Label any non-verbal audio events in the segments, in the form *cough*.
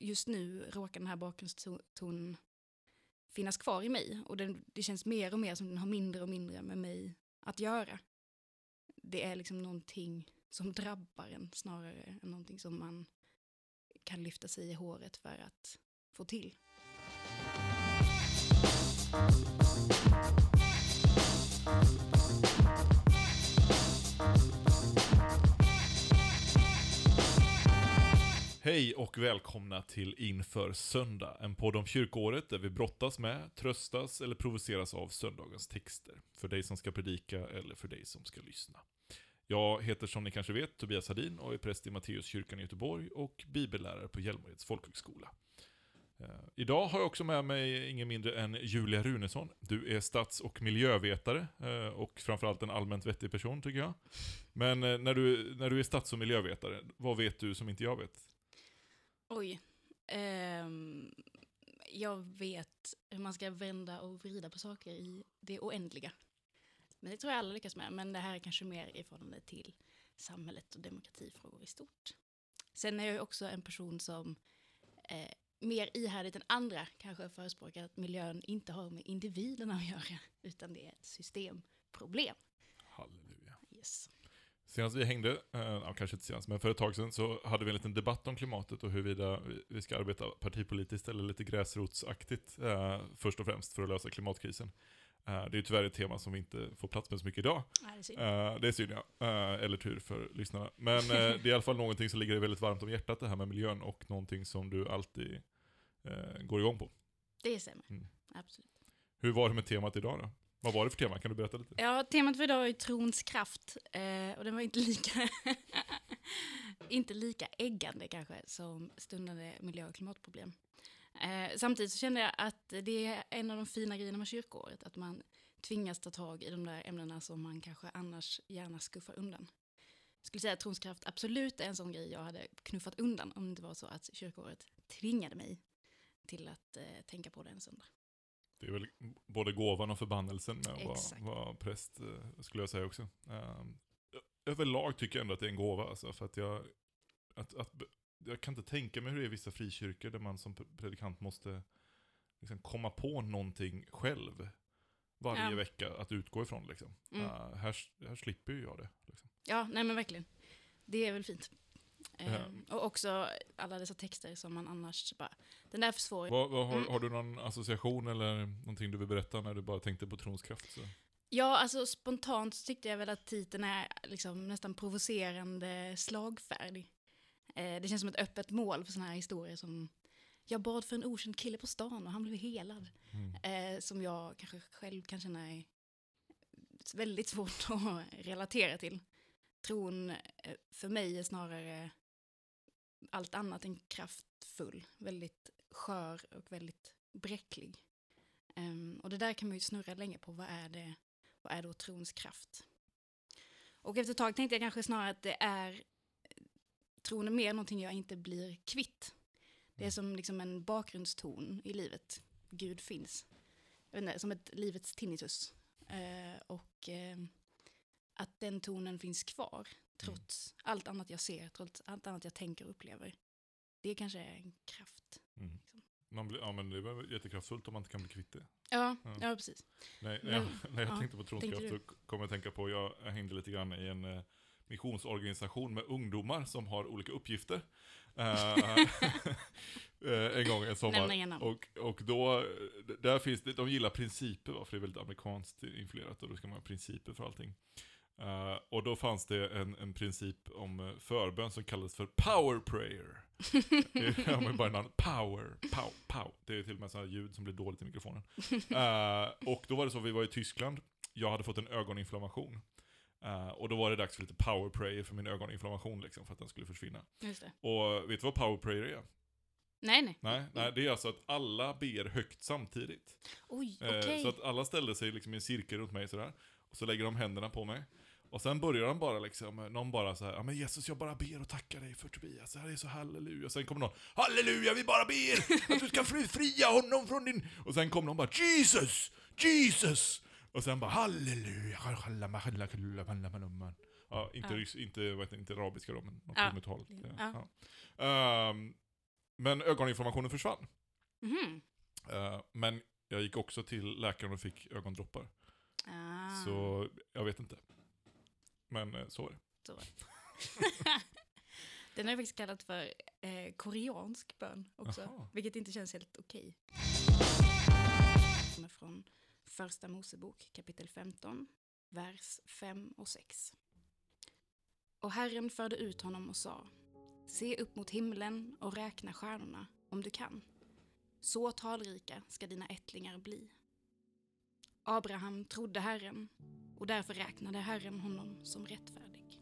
just nu råkar den här bakgrundstonen finnas kvar i mig. Och den, det känns mer och mer som den har mindre och mindre med mig att göra. Det är liksom någonting som drabbar en snarare än någonting som man kan lyfta sig i håret för att få till. Hej och välkomna till Inför Söndag, en podd om kyrkåret där vi brottas med, tröstas eller provoceras av söndagens texter. För dig som ska predika eller för dig som ska lyssna. Jag heter som ni kanske vet Tobias Hadin och är präst i Matteuskyrkan i Göteborg och bibellärare på Hjälmareds folkhögskola. Eh, idag har jag också med mig ingen mindre än Julia Runesson. Du är stats och miljövetare eh, och framförallt en allmänt vettig person tycker jag. Men eh, när, du, när du är stats och miljövetare, vad vet du som inte jag vet? Oj. Um, jag vet hur man ska vända och vrida på saker i det oändliga. Men det tror jag alla lyckas med. Men det här är kanske mer i förhållande till samhället och demokratifrågor i stort. Sen är jag också en person som eh, mer ihärdigt än andra kanske förespråkar att miljön inte har med individerna att göra, utan det är ett systemproblem. Halleluja. Yes. Senast vi hängde, äh, kanske inte senast, men för ett tag sedan så hade vi en liten debatt om klimatet och huruvida vi ska arbeta partipolitiskt eller lite gräsrotsaktigt äh, först och främst för att lösa klimatkrisen. Äh, det är tyvärr ett tema som vi inte får plats med så mycket idag. Det är synd. det är synd ja, eller tur för lyssnarna. Men *laughs* det är i alla fall någonting som ligger dig väldigt varmt om hjärtat det här med miljön och någonting som du alltid går igång på. Det stämmer, mm. absolut. Hur var det med temat idag då? Vad var det för tema? Kan du berätta lite? Ja, temat för idag är trons kraft. Eh, och den var inte lika, *laughs* inte lika äggande kanske som stundande miljö och klimatproblem. Eh, samtidigt så kände jag att det är en av de fina grejerna med kyrkoåret, att man tvingas ta tag i de där ämnena som man kanske annars gärna skuffar undan. Jag skulle säga att trons kraft absolut är en sån grej jag hade knuffat undan om det inte var så att kyrkoåret tvingade mig till att eh, tänka på det en söndag. Det är väl både gåvan och förbannelsen med att vara, vara präst, eh, skulle jag säga också. Um, överlag tycker jag ändå att det är en gåva, alltså, för att jag, att, att, jag kan inte tänka mig hur det är i vissa frikyrkor där man som predikant måste liksom komma på någonting själv varje ja. vecka att utgå ifrån. Liksom. Mm. Uh, här, här slipper ju jag det. Liksom. Ja, nej men verkligen. Det är väl fint. Mm. och också alla dessa texter som man annars bara, den där är för svår. Vad, vad, har, mm. har, du någon association eller någonting du vill berätta när du bara tänkte på trons kraft? Så? Ja, alltså spontant tyckte jag väl att titeln är liksom nästan provocerande slagfärdig. Eh, det känns som ett öppet mål för sådana här historier som jag bad för en okänd kille på stan och han blev helad. Mm. Eh, som jag kanske själv kan känna är väldigt svårt *laughs* att relatera till. Tron eh, för mig är snarare allt annat än kraftfull, väldigt skör och väldigt bräcklig. Um, och det där kan man ju snurra länge på, vad är det, vad är då trons kraft? Och efter ett tag tänkte jag kanske snarare att det är, tron är mer någonting jag inte blir kvitt. Det är som liksom en bakgrundston i livet, Gud finns. Jag vet inte, som ett livets tinnitus. Uh, och uh, att den tonen finns kvar, trots mm. allt annat jag ser, trots allt annat jag tänker och upplever. Det kanske är en kraft. Mm. Liksom. Man blir, ja men det är jättekraftfullt om man inte kan bli kvitt det. Ja, ja. ja precis. Nej, när jag, när jag ja, tänkte på tronskraft så kom jag att tänka på, jag, hängde lite grann i en eh, missionsorganisation med ungdomar som har olika uppgifter. uh, *laughs* en gång en sommar. Och, och då, där finns det, de gillar principer, för det är väldigt amerikanskt influerat och då ska man ha principer för allting. Uh, och då fanns det en, en princip om uh, förbön som kallades för power prayer. *laughs* det är bara namn. Power, pow, pow. Det är till och med sådana ljud som blir dåligt i mikrofonen. Uh, *laughs* och då var det så, vi var i Tyskland, jag hade fått en ögoninflammation. Uh, och då var det dags för lite power prayer för min ögoninflammation liksom, för att den skulle försvinna. Och vet du vad power prayer är? Nej, nej. Nej, nej, det är alltså att alla ber högt samtidigt. Oj, okay. Så att alla ställde sig liksom i en cirkel runt mig sådär. Och så lägger de händerna på mig. Och sen börjar de bara liksom, någon bara så här, ja men Jesus jag bara ber och tackar dig för Tobias, det här är så halleluja. Sen kommer någon, halleluja vi bara ber att du ska fria honom från din... Och sen kommer någon bara, Jesus, Jesus! Och sen bara, halleluja, Ja, inte, ja. inte, vet inte, inte arabiska då, men något ja. ja. ja. Um, men ögoninflammationen försvann. Mhm. Eh, men jag gick också till läkaren och fick ögondroppar. Ah. Så jag vet inte. Men eh, så var det. Så. *laughs* Den har jag faktiskt kallat för eh, koreansk bön också, Jaha. vilket inte känns helt okej. Kommer från första Mosebok kapitel 15, vers 5 och 6. Och Herren förde ut honom och sa, se upp mot himlen och räkna stjärnorna om du kan. Så talrika ska dina ättlingar bli. Abraham trodde Herren och därför räknade Herren honom som rättfärdig.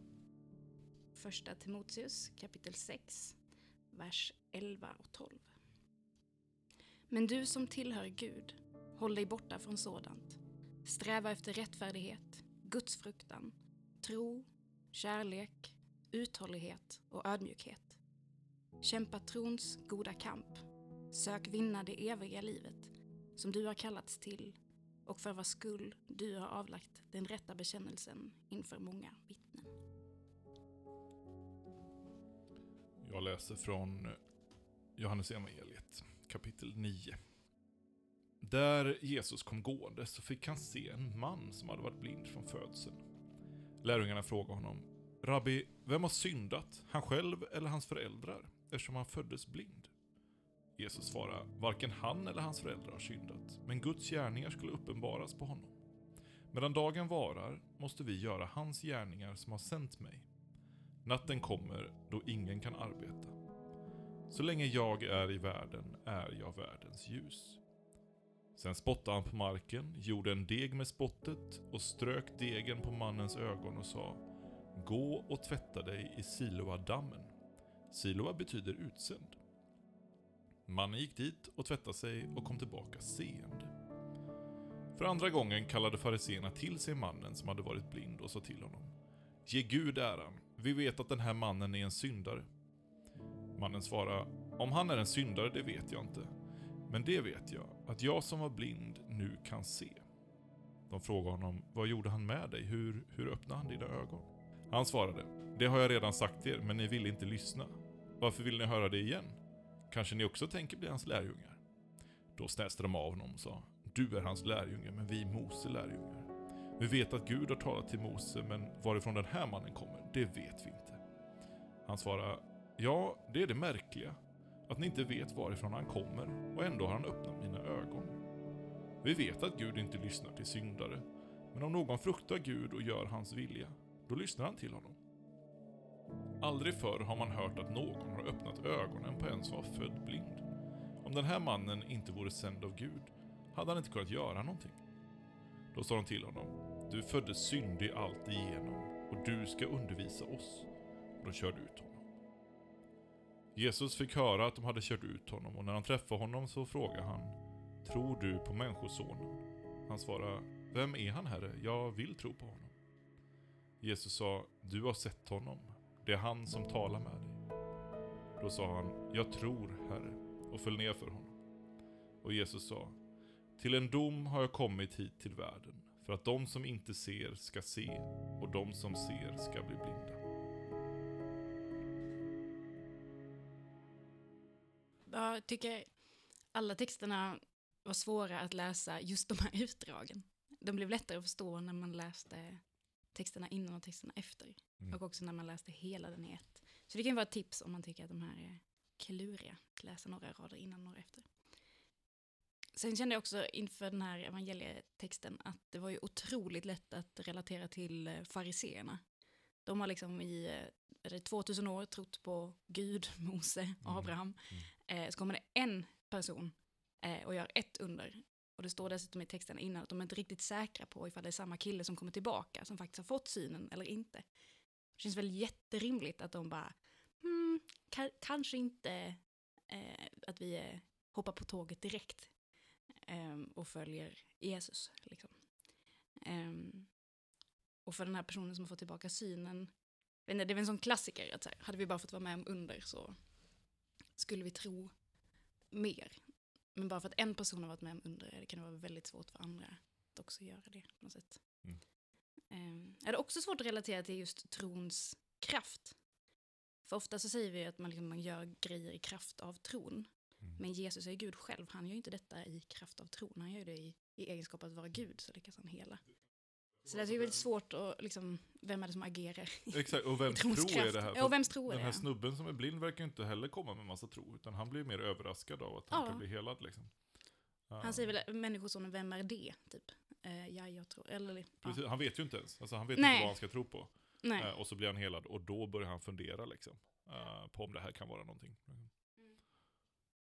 Första Timoteus kapitel 6, vers 11 och 12. Men du som tillhör Gud, håll dig borta från sådant. Sträva efter rättfärdighet, gudsfruktan, tro, kärlek, uthållighet och ödmjukhet. Kämpa trons goda kamp. Sök vinna det eviga livet som du har kallats till och för vars skull du har avlagt den rätta bekännelsen inför många vittnen. Jag läser från Johannes evangeliet kapitel 9. Där Jesus kom gående så fick han se en man som hade varit blind från födseln. Lärjungarna frågade honom, Rabbi, vem har syndat, han själv eller hans föräldrar, eftersom han föddes blind? Jesus svarade, varken han eller hans föräldrar har syndat, men Guds gärningar skulle uppenbaras på honom. Medan dagen varar måste vi göra hans gärningar som har sänt mig. Natten kommer då ingen kan arbeta. Så länge jag är i världen är jag världens ljus. Sen spottade han på marken, gjorde en deg med spottet och strök degen på mannens ögon och sa Gå och tvätta dig i Siloa-dammen. Siloa betyder utsänd. Mannen gick dit och tvättade sig och kom tillbaka seende. För andra gången kallade fariséerna till sig mannen som hade varit blind och sa till honom Ge Gud äran, vi vet att den här mannen är en syndare. Mannen svarade, om han är en syndare det vet jag inte. Men det vet jag, att jag som var blind nu kan se. De frågade honom, vad gjorde han med dig? Hur, hur öppnade han dina ögon? Han svarade, det har jag redan sagt er, men ni vill inte lyssna. Varför vill ni höra det igen? Kanske ni också tänker bli hans lärjungar? Då snäste de av honom och sa, du är hans lärjunge, men vi Mose lärjungar. Vi vet att Gud har talat till Mose, men varifrån den här mannen kommer, det vet vi inte. Han svarade, ja, det är det märkliga. Att ni inte vet varifrån han kommer, och ändå har han öppnat mina ögon. Vi vet att Gud inte lyssnar till syndare, men om någon fruktar Gud och gör hans vilja, då lyssnar han till honom. Aldrig förr har man hört att någon har öppnat ögonen på en som var född blind. Om den här mannen inte vore sänd av Gud hade han inte kunnat göra någonting. Då sa de till honom, du föddes syndig allt igenom och du ska undervisa oss. Och de körde ut honom. Jesus fick höra att de hade kört ut honom och när han träffade honom så frågade han, tror du på Människosonen? Han svarade, vem är han herre? Jag vill tro på honom. Jesus sa, du har sett honom. Det är han som talar med dig. Då sa han, jag tror, Herre, och föll ner för honom. Och Jesus sa, till en dom har jag kommit hit till världen, för att de som inte ser ska se, och de som ser ska bli blinda. Jag tycker alla texterna var svåra att läsa just de här *laughs* utdragen. De blev lättare att förstå när man läste texterna innan och texterna efter. Mm. Och också när man läste hela den i ett. Så det kan vara ett tips om man tycker att de här är kluriga. Att läsa några rader innan och några efter. Sen kände jag också inför den här evangelietexten att det var ju otroligt lätt att relatera till eh, fariseerna. De har liksom i eh, är det 2000 år trott på Gud, *laughs* Mose, Abraham. Eh, så kommer det en person eh, och gör ett under. Och det står dessutom i texten innan att de är inte riktigt säkra på ifall det är samma kille som kommer tillbaka som faktiskt har fått synen eller inte. Det känns väl jätterimligt att de bara, hmm, ka kanske inte eh, att vi eh, hoppar på tåget direkt eh, och följer Jesus. Liksom. Ehm, och för den här personen som har fått tillbaka synen, det är väl en sån klassiker att så här, hade vi bara fått vara med om under så skulle vi tro mer. Men bara för att en person har varit med om under det kan det vara väldigt svårt för andra att också göra det på något sätt. Mm. Um, är det också svårt att relatera till just trons kraft? För ofta så säger vi att man, liksom, man gör grejer i kraft av tron. Mm. Men Jesus är ju Gud själv, han gör ju inte detta i kraft av tron, han gör det i, i egenskap att vara Gud, så lyckas han hela. Så det är ju väldigt svårt att, liksom, vem är det som agerar? Exakt, och vems *laughs* tro är det här? Ja, och vems tro är Den här det? snubben som är blind verkar inte heller komma med massa tro, utan han blir mer överraskad av att han Ja. kan bli helad liksom. Han säger väl människosonen, vem är det? Typ. Eh, ja, jag tror, eller ja. Precis, han vet ju inte ens, alltså, han vet Nej. inte vad han ska tro på. Eh, och så blir han helad, och då börjar han fundera liksom, eh, på om det här kan vara någonting.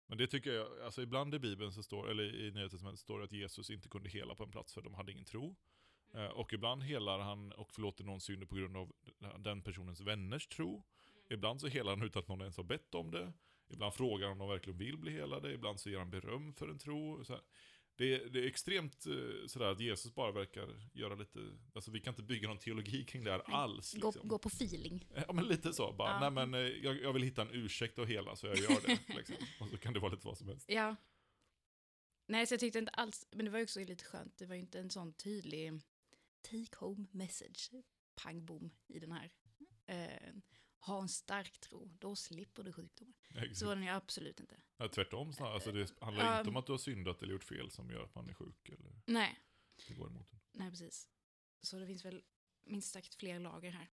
Men det tycker jag, alltså ibland i Bibeln så står, eller i Nya Testamentet står det att Jesus inte kunde hela på en plats för de hade ingen tro. Eh, och ibland helar han och förlåter någon synder på grund av den personens vänners tro. Ibland så helar han utan att någon ens har bett om det. Ibland frågar han om de verkligen vill bli helade. Ibland så ger han beröm för en tro. Det, är, det är extremt eh, sådär att Jesus bara verkar göra lite, alltså vi kan inte bygga någon teologi kring det här alls. Gå, Liksom. gå på feeling. *laughs* Ja men lite så, bara, Ja. nej men eh, jag, jag vill hitta en ursäkt att hela så jag gör det. *laughs* liksom. Och så kan det vara lite vad som helst. Ja. Nej, så jag tyckte inte alls, men det var ju också lite skönt, det var ju inte en sån tydlig take home message, pang bom, i den här. Eh, ha en stark tro, då slipper du sjukdomar. Exakt. Så var den ju absolut inte. Ja, tvärtom, snarare. alltså, det handlar Ja. inte om att du har syndat eller gjort fel som gör att man är sjuk eller Nej, det går emot en. nej precis. Så det finns väl minst sagt fler lager här.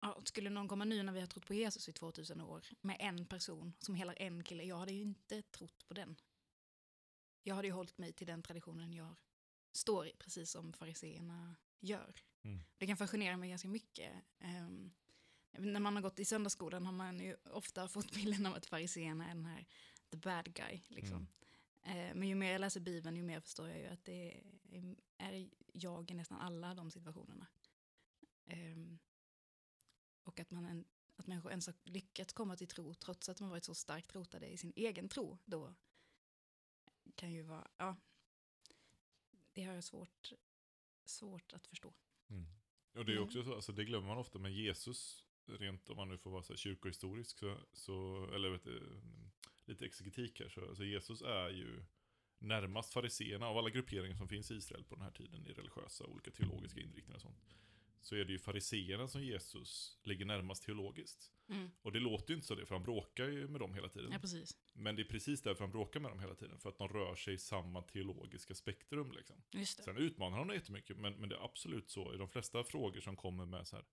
Ja, skulle någon komma nu när vi har trott på Jesus i 2000 år med en person som helar en kille, jag hade ju inte trott på den. Jag hade ju hållit mig till den traditionen jag står precis som fariseerna gör. Mm. Det kan fascinera mig ganska mycket. Ehm, när man har gått i söndagsskolan har man ju ofta *laughs* fått bilden av att fariseerna är den här the bad guy. Liksom. Eh, men ju mer jag läser Bibeln, ju mer förstår jag ju att det är, är jag i nästan alla de situationerna. Ehm, och att, man en, att människor ens har lyckats komma till tro trots att har varit så starkt rotade i sin egen tro då kan ju vara, ja, det har jag svårt, svårt att förstå. Mm. Och det är Mm. också så, alltså, det glömmer man ofta, men Jesus, rent om man nu får vara så kyrkohistorisk, så, så, eller vet du, lite exegetik här, så alltså, Jesus är ju närmast fariseerna av alla grupperingar som finns i Israel på den här tiden, i religiösa, olika teologiska inriktningar och sånt. Så är det ju fariseerna som Jesus ligger närmast teologiskt. Mm. Och det låter ju inte så det, för han bråkar ju med dem hela tiden. Ja, precis. Men det är precis därför han bråkar med dem hela tiden, för att de rör sig i samma teologiska spektrum liksom. Just det. Sen utmanar han dem jättemycket, men, men det är absolut så i de flesta frågor som kommer med så här,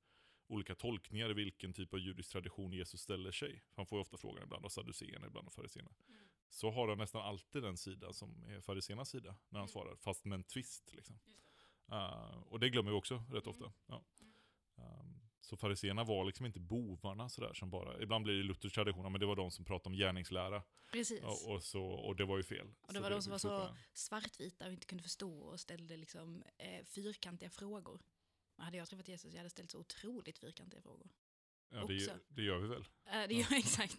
olika tolkningar i vilken typ av judisk tradition Jesus ställer sig. Han får ju ofta frågan ibland av saduceerna, ibland av fariséerna. Så har han nästan alltid den sida som är fariséernas sida när han Mm. svarar, fast med en twist. Liksom. Uh, och det glömmer vi också rätt ofta. Ja. Um, så fariséerna var liksom inte bovarna sådär som bara, ibland blir det Luthers tradition, men det var de som pratade om gärningslära. Precis. Och, och, så, och det var ju fel. Och det Så var de som var så sopa. svartvita och inte kunde förstå och ställde liksom eh, fyrkantiga frågor. Och hade jag träffat Jesus jag hade ställt så otroligt fyrkantiga frågor. Ja, det, också. det gör vi väl. Eh, det gör jag exakt.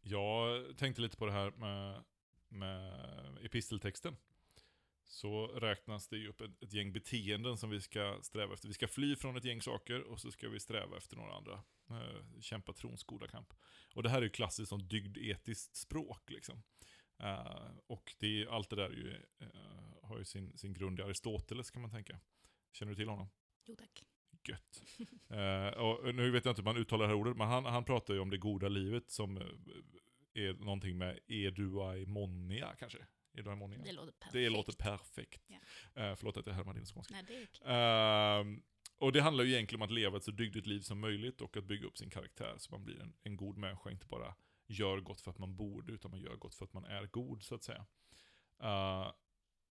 Jag tänkte lite på det här med, med episteltexten. Så räknas det ju upp ett, ett gäng beteenden som vi ska sträva efter. Vi ska fly från ett gäng saker och så ska vi sträva efter några andra. Eh, kämpa trons goda kamp. Och det här är ju klassiskt som dygdetiskt språk liksom. Eh, och det är, allt det där är ju, eh, har ju sin, sin grund i Aristoteles kan man tänka. Känner du till honom? Jo tack. Gött. Eh, och nu vet jag inte hur man uttalar det här ordet, men han, han pratar ju om det goda livet som eh, är någonting med eduaimonia kanske. Eduaimonia. Det låter perfekt. Det låter perfekt. Ja. Eh, förlåt att jag härmar din skånska. Nej, det är okej. Ehm, och det handlar ju egentligen om att leva ett så dygdigt liv som möjligt och att bygga upp sin karaktär så man blir en, en god människa, inte bara gör gott för att man borde, utan man gör gott för att man är god, så att säga. Eh,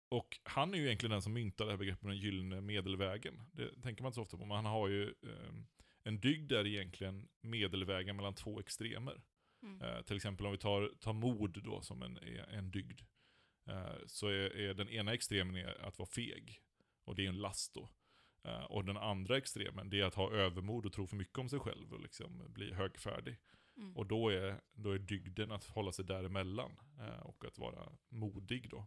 och han är ju egentligen den som myntar det här begreppet med den gyllene medelvägen. Det tänker man inte så ofta på, men han har ju ehm, en dygd där egentligen medelvägen mellan två extremer. Mm. Eh, till exempel om vi tar, tar mod då som en, en dygd. Eh, så är, är den ena extremen är att vara feg. Och det är en last då. Eh, och den andra extremen det är att ha övermod och tro för mycket om sig själv och liksom bli högfärdig. Mm. Och då är, då är dygden att hålla sig däremellan. Eh, och att vara modig då.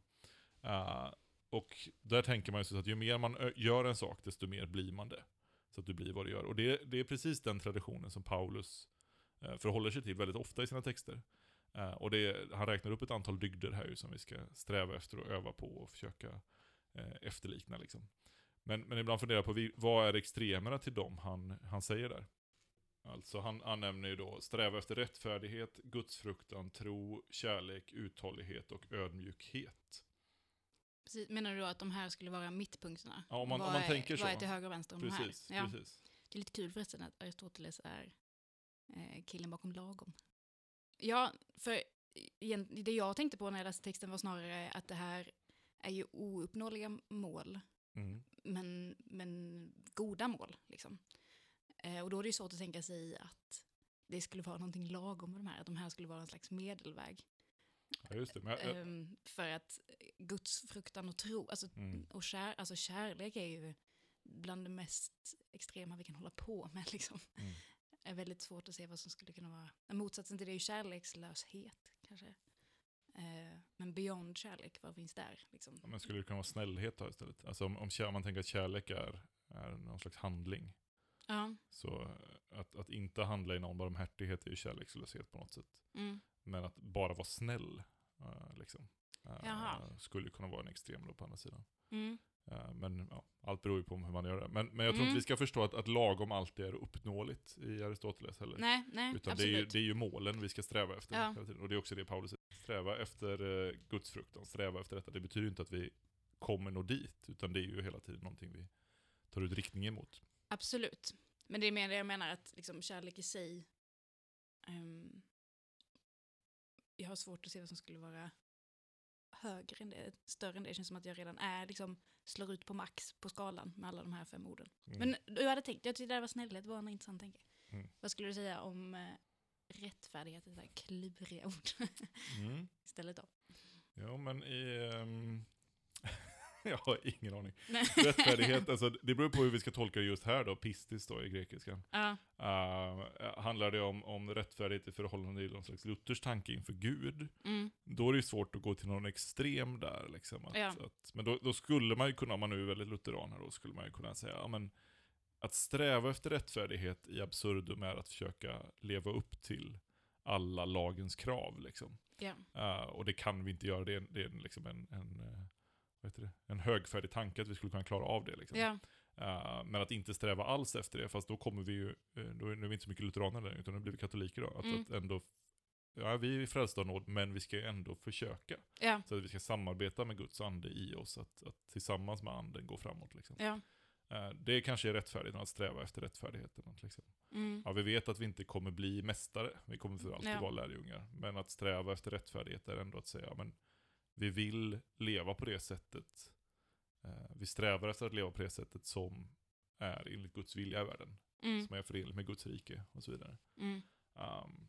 Och där tänker man ju så att ju mer man gör en sak, desto mer blir man det. Så att du blir vad du gör. Och det, det är precis den traditionen som Paulus eh, förhåller sig till väldigt ofta i sina texter. Eh, och det, han räknar upp ett antal dygder här ju som vi ska sträva efter och öva på och försöka eh, efterlikna. Liksom. Men, men ibland funderar jag på vi- vad är extremerna till dem han, han säger där? Alltså han, han nämner ju då sträva efter rättfärdighet, gudsfruktan, tro, kärlek, uthållighet och ödmjukhet. Precis. Menar du då att de här skulle vara mittpunkterna? Ja, om man- vad om man är, tänker Vad så. är till höger och vänster om de Precis, här? Ja. precis. Det är lite kul förresten att Aristoteles är eh, killen bakom lagom. Ja, för det jag tänkte på när jag läste texten var snarare att det här är ju ouppnåeliga mål, Mm. men, men goda mål. Liksom. Eh, och då är det ju svårt att tänka sig att det skulle vara någonting lagom med de här, att de här skulle vara en slags medelväg. Ja, just det. Jag, jag, Ehm, för att Guds fruktan och tro, alltså, Mm. och kär, alltså kärlek är ju bland det mest extrema vi kan hålla på med. Liksom. Mm. Är väldigt svårt att se vad som skulle kunna vara, motsatsen till det är ju kärlekslöshet kanske. Eh, men beyond kärlek, vad finns där? Liksom? Men skulle det kunna vara snällhet då istället? Alltså om, om, om man tänker att kärlek är, är någon slags handling. Ja, Så eh, att, att inte handla i någon barmhärtighet är ju kärlekslöshet på något sätt. mm, Men att bara vara snäll, eh, liksom, eh, skulle kunna vara en extrem då på andra sidan. mm, men ja, allt beror ju på hur man gör det. Men, men jag tror Mm. inte vi ska förstå att, att lagom alltid är uppnåeligt i Aristoteles heller. nej, nej, Utan det är, absolut. ju, det är ju målen vi ska sträva efter Ja. hela tiden. Och det är också det Paulus säger. Sträva efter eh, gudsfruktan, sträva efter detta. Det betyder inte att vi kommer nå dit, utan det är ju hela tiden någonting vi tar ut riktning emot. Absolut. Men det är mer det jag menar att liksom, kärlek i sig, ehm, jag har svårt att se vad som skulle vara högre än det, större än det. Det känns som att jag redan är, liksom, slår ut på max på skalan med alla de här fem orden. Mm. Men du hade tänkt, jag tyckte det var snällhet, var en intressant tanke. Mm. Vad skulle du säga om eh, rättfärdighet, det där kluriga ord Mm. *laughs* istället då? Ja, men i... ehm, *laughs* *laughs* jag har ingen aning. Nej. Rättfärdighet, alltså, det beror på hur vi ska tolka det just här då, pistis då i grekiskan. Ja, Uh, handlar det om, om rättfärdighet i förhållande till någon slags Luthers tanke inför Gud, mm, då är det ju svårt att gå till någon extrem där. Liksom, att, Ja. att, men då, då skulle man ju kunna, om man nu är väldigt lutheran här, då skulle man ju kunna säga, ja men att sträva efter rättfärdighet i absurdum är att försöka leva upp till alla lagens krav. Liksom. ja, Uh, och det kan vi inte göra, det är, det är liksom en, en, eh, vad heter det? en högfärdig tanke att vi skulle kunna klara av det. Liksom. ja, Uh, men att inte sträva alls efter det, fast då kommer vi ju, eh, då är nu är vi inte så mycket lutheraner längre, utan nu blir vi katoliker då. Att, Mm. att ändå, ja vi är frälsta av nåd, men vi ska ju ändå försöka. ja, Så att vi ska samarbeta med Guds ande i oss, att, att tillsammans med anden gå framåt. Liksom. ja, Uh, det kanske är rättfärdigt, att sträva efter rättfärdigheten. Liksom, mm, ja, vi vet att vi inte kommer bli mästare, vi kommer för alltid Ja. vara lärjungar. Men att sträva efter rättfärdighet är ändå att säga, men vi vill leva på det sättet. Eh, vi strävar efter att leva på det sättet som är enligt Guds vilja i världen. mm, Som är förenligt med Guds rike och så vidare. mm, Um,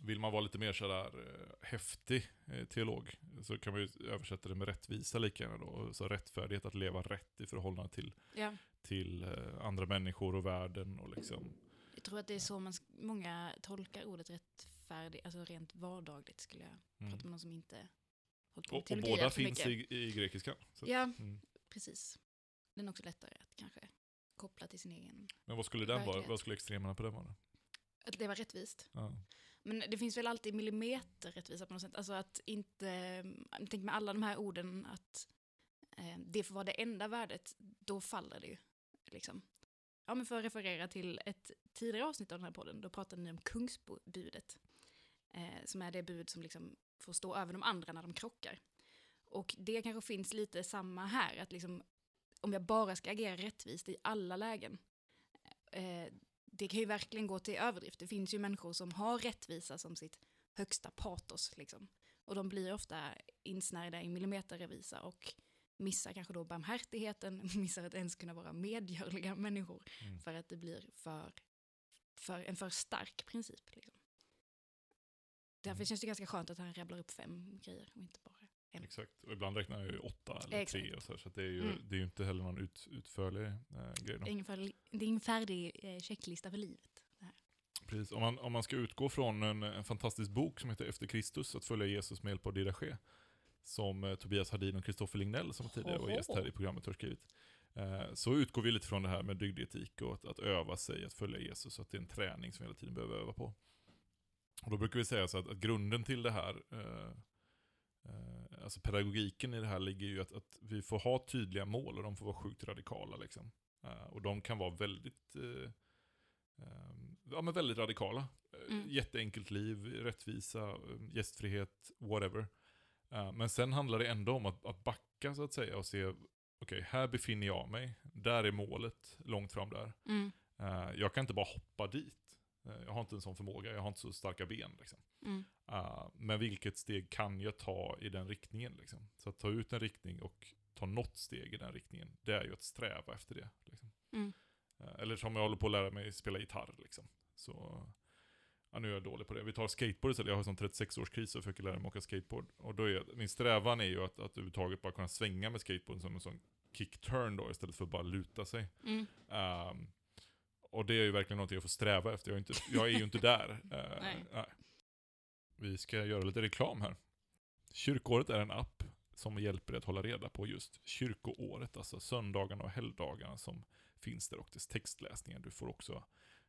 vill man vara lite mer sådär uh, häftig eh, teolog så kan man ju översätta det med rättvisa lika gärna då. Så rättfärdighet, att leva rätt i förhållande till, ja. till eh, andra människor och världen och liksom Jag tror att det är så man, många tolkar ordet rättfärdig, alltså rent vardagligt skulle jag Mm. prata med någon som inte på Och, och båda finns i, i grekiskan. Så, Ja, mm. precis. Den är också lättare att kanske koppla till sin egen, Men vad skulle den vara? Vad skulle extremerna på den vara? att leva rättvist. Ja. Men det finns väl alltid millimeterrättvisa på något sätt. Alltså att inte, tänk med alla de här orden att eh, det får vara det enda värdet, då faller det ju. Liksom. Ja, men för att referera till ett tidigare avsnitt av den här podden, då pratade ni om kungsbudet. Eh, som är det bud som liksom får stå över de andra när de krockar. Och det kanske finns lite samma här, att liksom, om jag bara ska agera rättvist i alla lägen, eh, det kan ju verkligen gå till överdrift. Det finns ju människor som har rättvisa som sitt högsta patos. Liksom. Och de blir ofta insnärjda i millimeterrättvisa och missar kanske då barmhärtigheten, *laughs* missar att ens kunna vara medgörliga människor Mm. för att det blir för, för en för stark princip. Liksom. Därför känns det ganska skönt att han rabblar upp fem grejer och inte bara en. Exakt. Och ibland räknar jag ju åtta eller Exakt. tre och så, här, så att det, är ju, Mm. det är ju inte heller någon ut, utförlig eh, grej. Då. ingen färdig, det är ingen färdig eh, checklista för livet. Precis. Om, man, om man ska utgå från en, en fantastisk bok som heter Efter Kristus, att följa Jesus med hjälp av Didache, som eh, Tobias Hadin och Kristoffer Lignell, som tidigare var gäst här i programmet, har skrivit. Eh, så utgår vi lite från det här med dygdetik och att, att öva sig att följa Jesus, att det är en träning som vi hela tiden behöver öva på. Och då brukar vi säga så att, att grunden till det här, eh, eh, alltså pedagogiken i det här ligger ju att, att vi får ha tydliga mål och de får vara sjukt radikala. Liksom. Uh, och de kan vara väldigt, uh, um, ja, men väldigt radikala. Mm. Jätteenkelt liv, rättvisa, gästfrihet, whatever. Men sen handlar det ändå om att, att backa så att säga och se, okej, okay, här befinner jag mig, där är målet, långt fram där. Mm. jag kan inte bara hoppa dit. Eh, jag har inte en sån förmåga, jag har inte så starka ben. Liksom. Mm. Uh, men vilket steg kan jag ta i den riktningen? Liksom? Så att ta ut en riktning och ta något steg i den riktningen, det är ju att sträva efter det. Liksom. Mm. Uh, eller som jag håller på att lära mig spela gitarr. Liksom. Så, ja, nu är jag dålig på det. Vi tar skateboard istället, jag har en 36-årskris och försöker lära mig åka skateboard. Och då är, min strävan är ju att, att överhuvudtaget bara kunna svänga med skateboarden som en sån kick-turn då, istället för att bara luta sig. Mm. Um, och det är ju verkligen någonting jag får sträva efter. Jag är, inte, jag är ju inte där. Uh, *laughs* nej. nej. Vi ska göra lite reklam här. Kyrkåret är en app som hjälper dig att hålla reda på just kyrkoåret, alltså söndagarna och helgdagarna som finns där och dess textläsningar. Du får också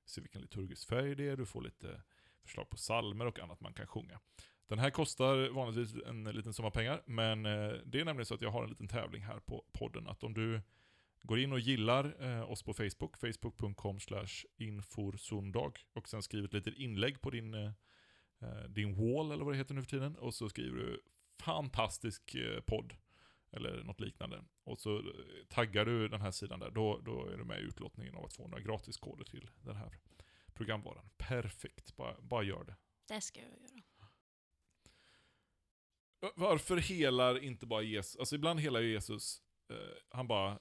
se vilken liturgisk färg det är, du får lite förslag på salmer och annat man kan sjunga. Den här kostar vanligtvis en liten summa pengar, men eh, det är nämligen så att jag har en liten tävling här på podden, att om du Går in och gillar eh, oss på Facebook, facebook.com inforsundag och sen skriver ett litet inlägg på din, eh, eh, din wall eller vad det heter nu för tiden och så skriver du fantastisk eh, podd eller något liknande. Och så eh, taggar du den här sidan där, då, då är du med i utlottningen av att få några gratiskoder till den här programvaran. Perfekt, bara, bara gör det. Det ska jag göra. Varför helar inte bara Jesus? Alltså ibland helar Jesus, eh, han bara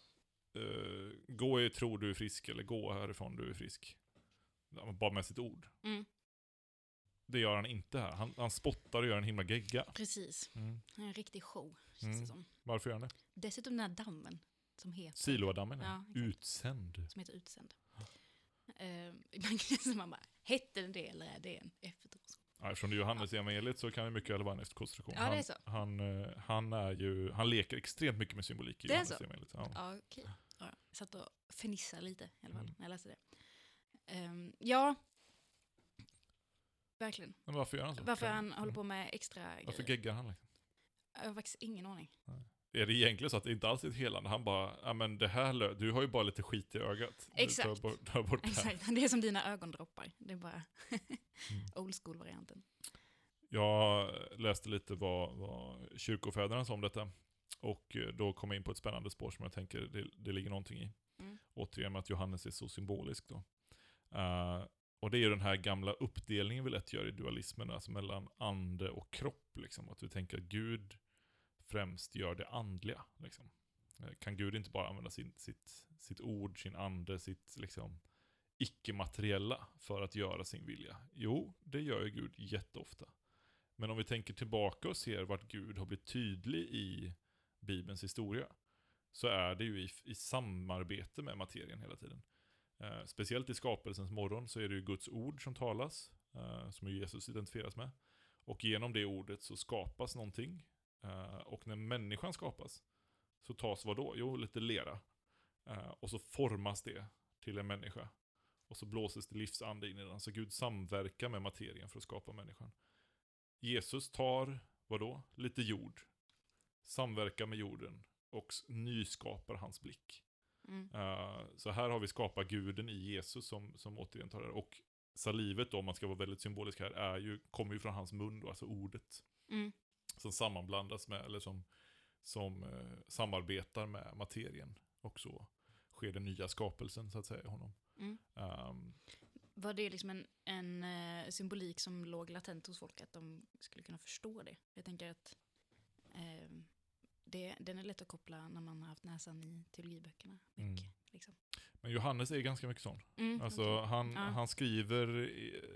uh, gå i tro du är frisk, eller gå härifrån du är frisk. Bara med sitt ord. Mm. Det gör han inte här. Han, han spottar och gör en himla gegga. Precis. Mm. En riktig show, känns mm. det som. Varför gör han det? Dessutom den här dammen som heter... Siloadammen, ja. Utsänd. Som heter Utsänd. Uh, *laughs* man bara, hette den det eller är det en efterkonstruktion? Ja, eftersom det är Johannes ja. evangeliet så kan det mycket väl vara en efterkonstruktion. Ja, det är så. Han, han, eh, han, är ju, han leker extremt mycket med symbolik i Johannes evangeliet. Ja. Ja, okay. Ja, jag satt och fnissade lite i alla fall mm. när jag läste det. Um, ja, verkligen. Men varför gör han så? Varför han håller på med extra Varför grejer. geggar han? Liksom? Jag har faktiskt ingen aning. Nej. Är det egentligen så att det inte alls är ett helande? Han bara, ja men det här, du har ju bara lite skit i ögat. Exakt. Bort, bort det Exakt, det är som dina ögondroppar. Det är bara *laughs* mm. old school-varianten. Jag läste lite vad, vad kyrkofäderna sa om detta. Och eh, då kom jag in på ett spännande spår som jag tänker det, det ligger någonting i. Mm. Återigen med att Johannes är så symbolisk då. Uh, och det är ju den här gamla uppdelningen vi lätt gör i dualismen, alltså mellan ande och kropp. Liksom. Att vi tänker att Gud främst gör det andliga. Liksom. Eh, kan Gud inte bara använda sin, sitt, sitt ord, sin ande, sitt liksom, icke-materiella för att göra sin vilja? Jo, det gör ju Gud jätteofta. Men om vi tänker tillbaka och ser vart Gud har blivit tydlig i Bibelns historia, så är det ju i, i samarbete med materien hela tiden. Eh, speciellt i skapelsens morgon så är det ju Guds ord som talas, eh, som Jesus identifieras med. Och genom det ordet så skapas någonting. Eh, och när människan skapas så tas vad då? Jo, lite lera. Eh, och så formas det till en människa. Och så blåses det livsande in i den. Så Gud samverkar med materien för att skapa människan. Jesus tar, vad då? Lite jord samverkar med jorden och nyskapar hans blick. Mm. Uh, så här har vi skapat guden i Jesus som, som återigen tar det. Och salivet då, om man ska vara väldigt symbolisk här, är ju, kommer ju från hans mun då, alltså ordet. Mm. Som sammanblandas med, eller som, som uh, samarbetar med materien. Och så sker den nya skapelsen så att säga i honom. Mm. Um, var det liksom en, en uh, symbolik som låg latent hos folk, att de skulle kunna förstå det? Jag tänker att uh, det, den är lätt att koppla när man har haft näsan i teologiböckerna. Mycket, mm. liksom. Men Johannes är ganska mycket sån. Mm, alltså, okay. han, ja. han skriver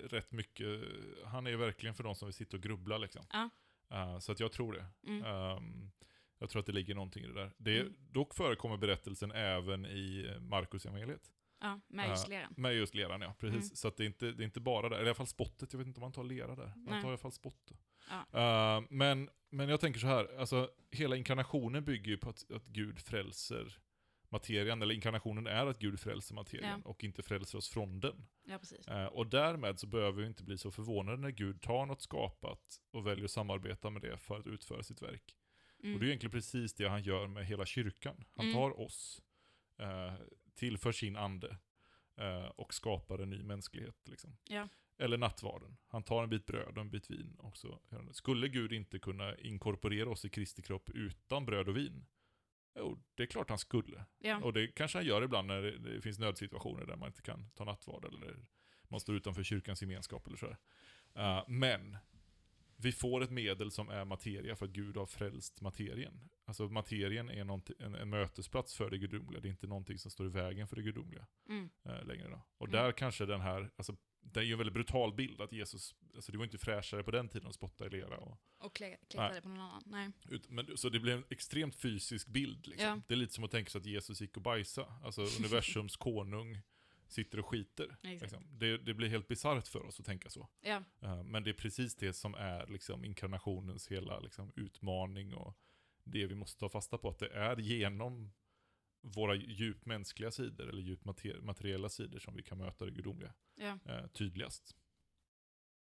rätt mycket, han är verkligen för de som vill sitta och grubbla. Liksom. Ja. Uh, så att jag tror det. Mm. Um, jag tror att det ligger någonting i det där. Det, mm. Dock förekommer berättelsen även i Markus evangeliet. Ja, med just leran. Uh, med just leran, ja. Precis. Mm. Så att det, är inte, det är inte bara där, eller i alla fall spottet. Jag vet inte om man tar lera där. Man tar i alla fall spott. Ja. Uh, men, men jag tänker så här, alltså hela inkarnationen bygger ju på att, att Gud frälser materien, eller inkarnationen är att Gud frälser materien ja. och inte frälser oss från den. Ja. Uh, och därmed så behöver vi inte bli så förvånade när Gud tar något skapat och väljer att samarbeta med det för att utföra sitt verk. Mm. Och det är egentligen precis det han gör med hela kyrkan. Han mm. tar oss, eh, tillför sin ande eh, och skapar en ny mänsklighet. Liksom. Ja. Eller nattvarden. Han tar en bit bröd och en bit vin. Också. Skulle Gud inte kunna inkorporera oss i Kristi kropp utan bröd och vin? Jo, det är klart han skulle. Ja. Och det kanske han gör ibland när det, finns nödsituationer där man inte kan ta nattvard eller man står utanför kyrkans gemenskap eller så. Uh, men vi får ett medel som är materia för att Gud har frälst materien. Alltså materien är en, en, mötesplats för det gudomliga, det är inte någonting som står i vägen för det gudomliga mm. äh, längre. Då. Och mm. där kanske den här, alltså, det är ju en väldigt brutal bild att Jesus, alltså det var inte fräschare på den tiden att spotta i lera. Och, och klättra det på någon annan, nej. Ut, men, så det blev en extremt fysisk bild. Liksom. Ja. Det är lite som att tänka sig att Jesus gick och bajsade. Alltså *laughs* universums konung sitter och skiter. Liksom. Det, det, blir helt bisarrt för oss att tänka så. Ja. Uh, men det är precis det som är liksom, inkarnationens hela liksom, utmaning och det vi måste ta fasta på. Att det är genom våra djupt mänskliga sidor eller djupt mater materiella sidor som vi kan möta det gudomliga ja. uh, tydligast.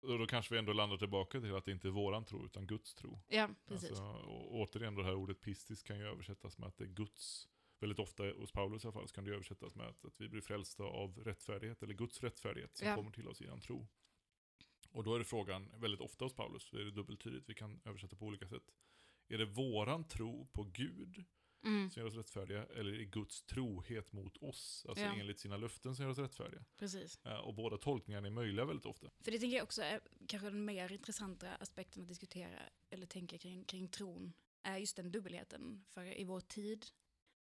Och då kanske vi ändå landar tillbaka till att det inte är våran tro utan Guds tro. Ja, precis. Alltså, och återigen, det här ordet pistisk kan ju översättas med att det är Guds väldigt ofta hos Paulus i alla fall, så kan det översättas med att, att vi blir frälsta av rättfärdighet, eller Guds rättfärdighet som ja. kommer till oss genom tro. Och då är det frågan, väldigt ofta hos Paulus, så är det dubbeltydigt, vi kan översätta på olika sätt. Är det våran tro på Gud mm. som gör oss rättfärdiga, eller det Guds trohet mot oss, alltså ja. enligt sina löften som gör oss rättfärdiga? Precis. och båda tolkningarna är möjliga väldigt ofta. För det tänker jag också är kanske den mer intressanta aspekten att diskutera, eller tänka kring, kring tron, är just den dubbelheten. För i vår tid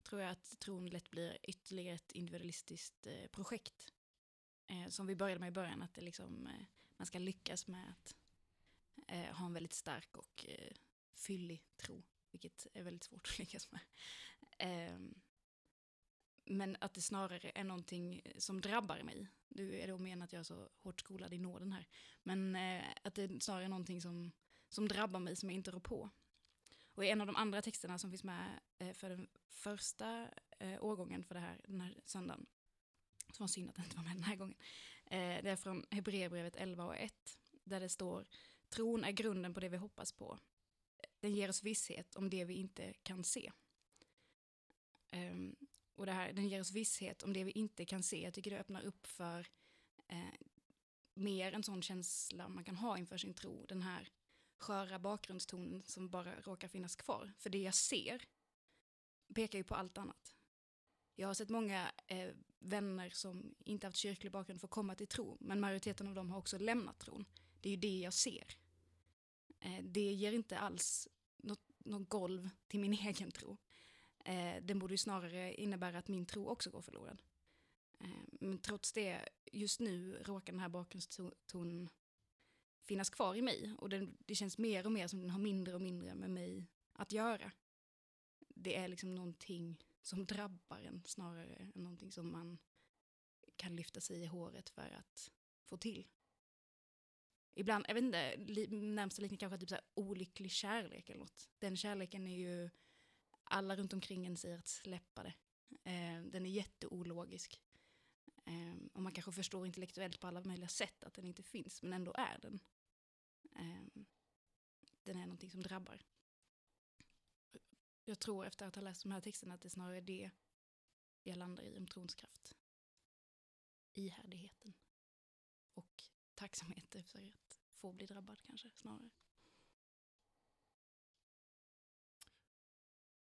tror jag att tron lätt blir ytterligare ett individualistiskt eh, projekt. Eh, som vi började med i början, att det liksom, eh, man ska lyckas med att eh, ha en väldigt stark och eh, fyllig tro, vilket är väldigt svårt *laughs* att lyckas med. Ehm, men att det snarare är någonting som drabbar mig. Du är då menar att jag är så hårt skolad i nåden här. Men eh, att det snarare är någonting som, som drabbar mig som jag inte rår på. Och i en av de andra texterna som finns med eh, för den första eh, årgången för det här, den här söndagen, som var synd att den inte var med den här gången, eh, det är från Hebreerbrevet 11 och 1, där det står Tron är grunden på det vi hoppas på. Den ger oss visshet om det vi inte kan se. Um, och det här, den ger oss visshet om det vi inte kan se. Jag tycker det öppnar upp för eh, mer en sån känsla man kan ha inför sin tro. Den här sköra bakgrundstonen som bara råkar finnas kvar. För det jag ser pekar ju på allt annat. Jag har sett många eh, vänner som inte haft kyrklig bakgrund få komma till tro, men majoriteten av dem har också lämnat tron. Det är ju det jag ser. Eh, det ger inte alls något, något golv till min *laughs* egen tro. Eh, den borde ju snarare innebära att min tro också går förlorad. Eh, men trots det, just nu råkar den här bakgrundstonen finnas kvar i mig. Och den, det känns mer och mer som den har mindre och mindre med mig att göra. Det är liksom någonting som drabbar en snarare än någonting som man kan lyfta sig i håret för att få till. Ibland, jag vet inte, närmsta liknande kanske typ så här olycklig kärlek eller något. Den kärleken är ju, alla runt omkring en säger att släppa det. Eh, den är jätteologisk. Eh, och man kanske förstår intellektuellt på alla möjliga sätt att den inte finns, men ändå är den. Eh, den är någonting som drabbar. Jag tror efter att ha läst de här texterna att det snarare är det jag landar i om trons kraft. Ihärdigheten. Och tacksamhet för att få bli drabbad kanske snarare.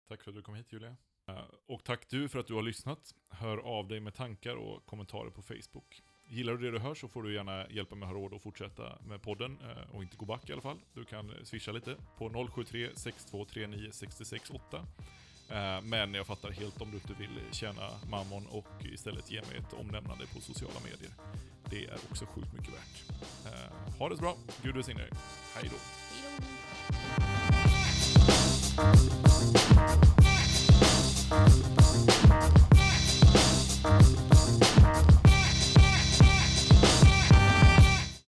Tack för att du kom hit Julia. Eh, och tack du för att du har lyssnat. Hör av dig med tankar och kommentarer på Facebook. Gillar du det du hör så får du gärna hjälpa mig att ha råd att fortsätta med podden eh, och inte gå back i alla fall. Du kan swisha lite på 073 6239 668. Men jag fattar helt om du inte vill tjäna mammon och istället ge mig ett omnämnande på sociala medier. Det är också sjukt mycket värt. Eh, ha det så bra. Gud välsigne dig. Hej då. Hej då.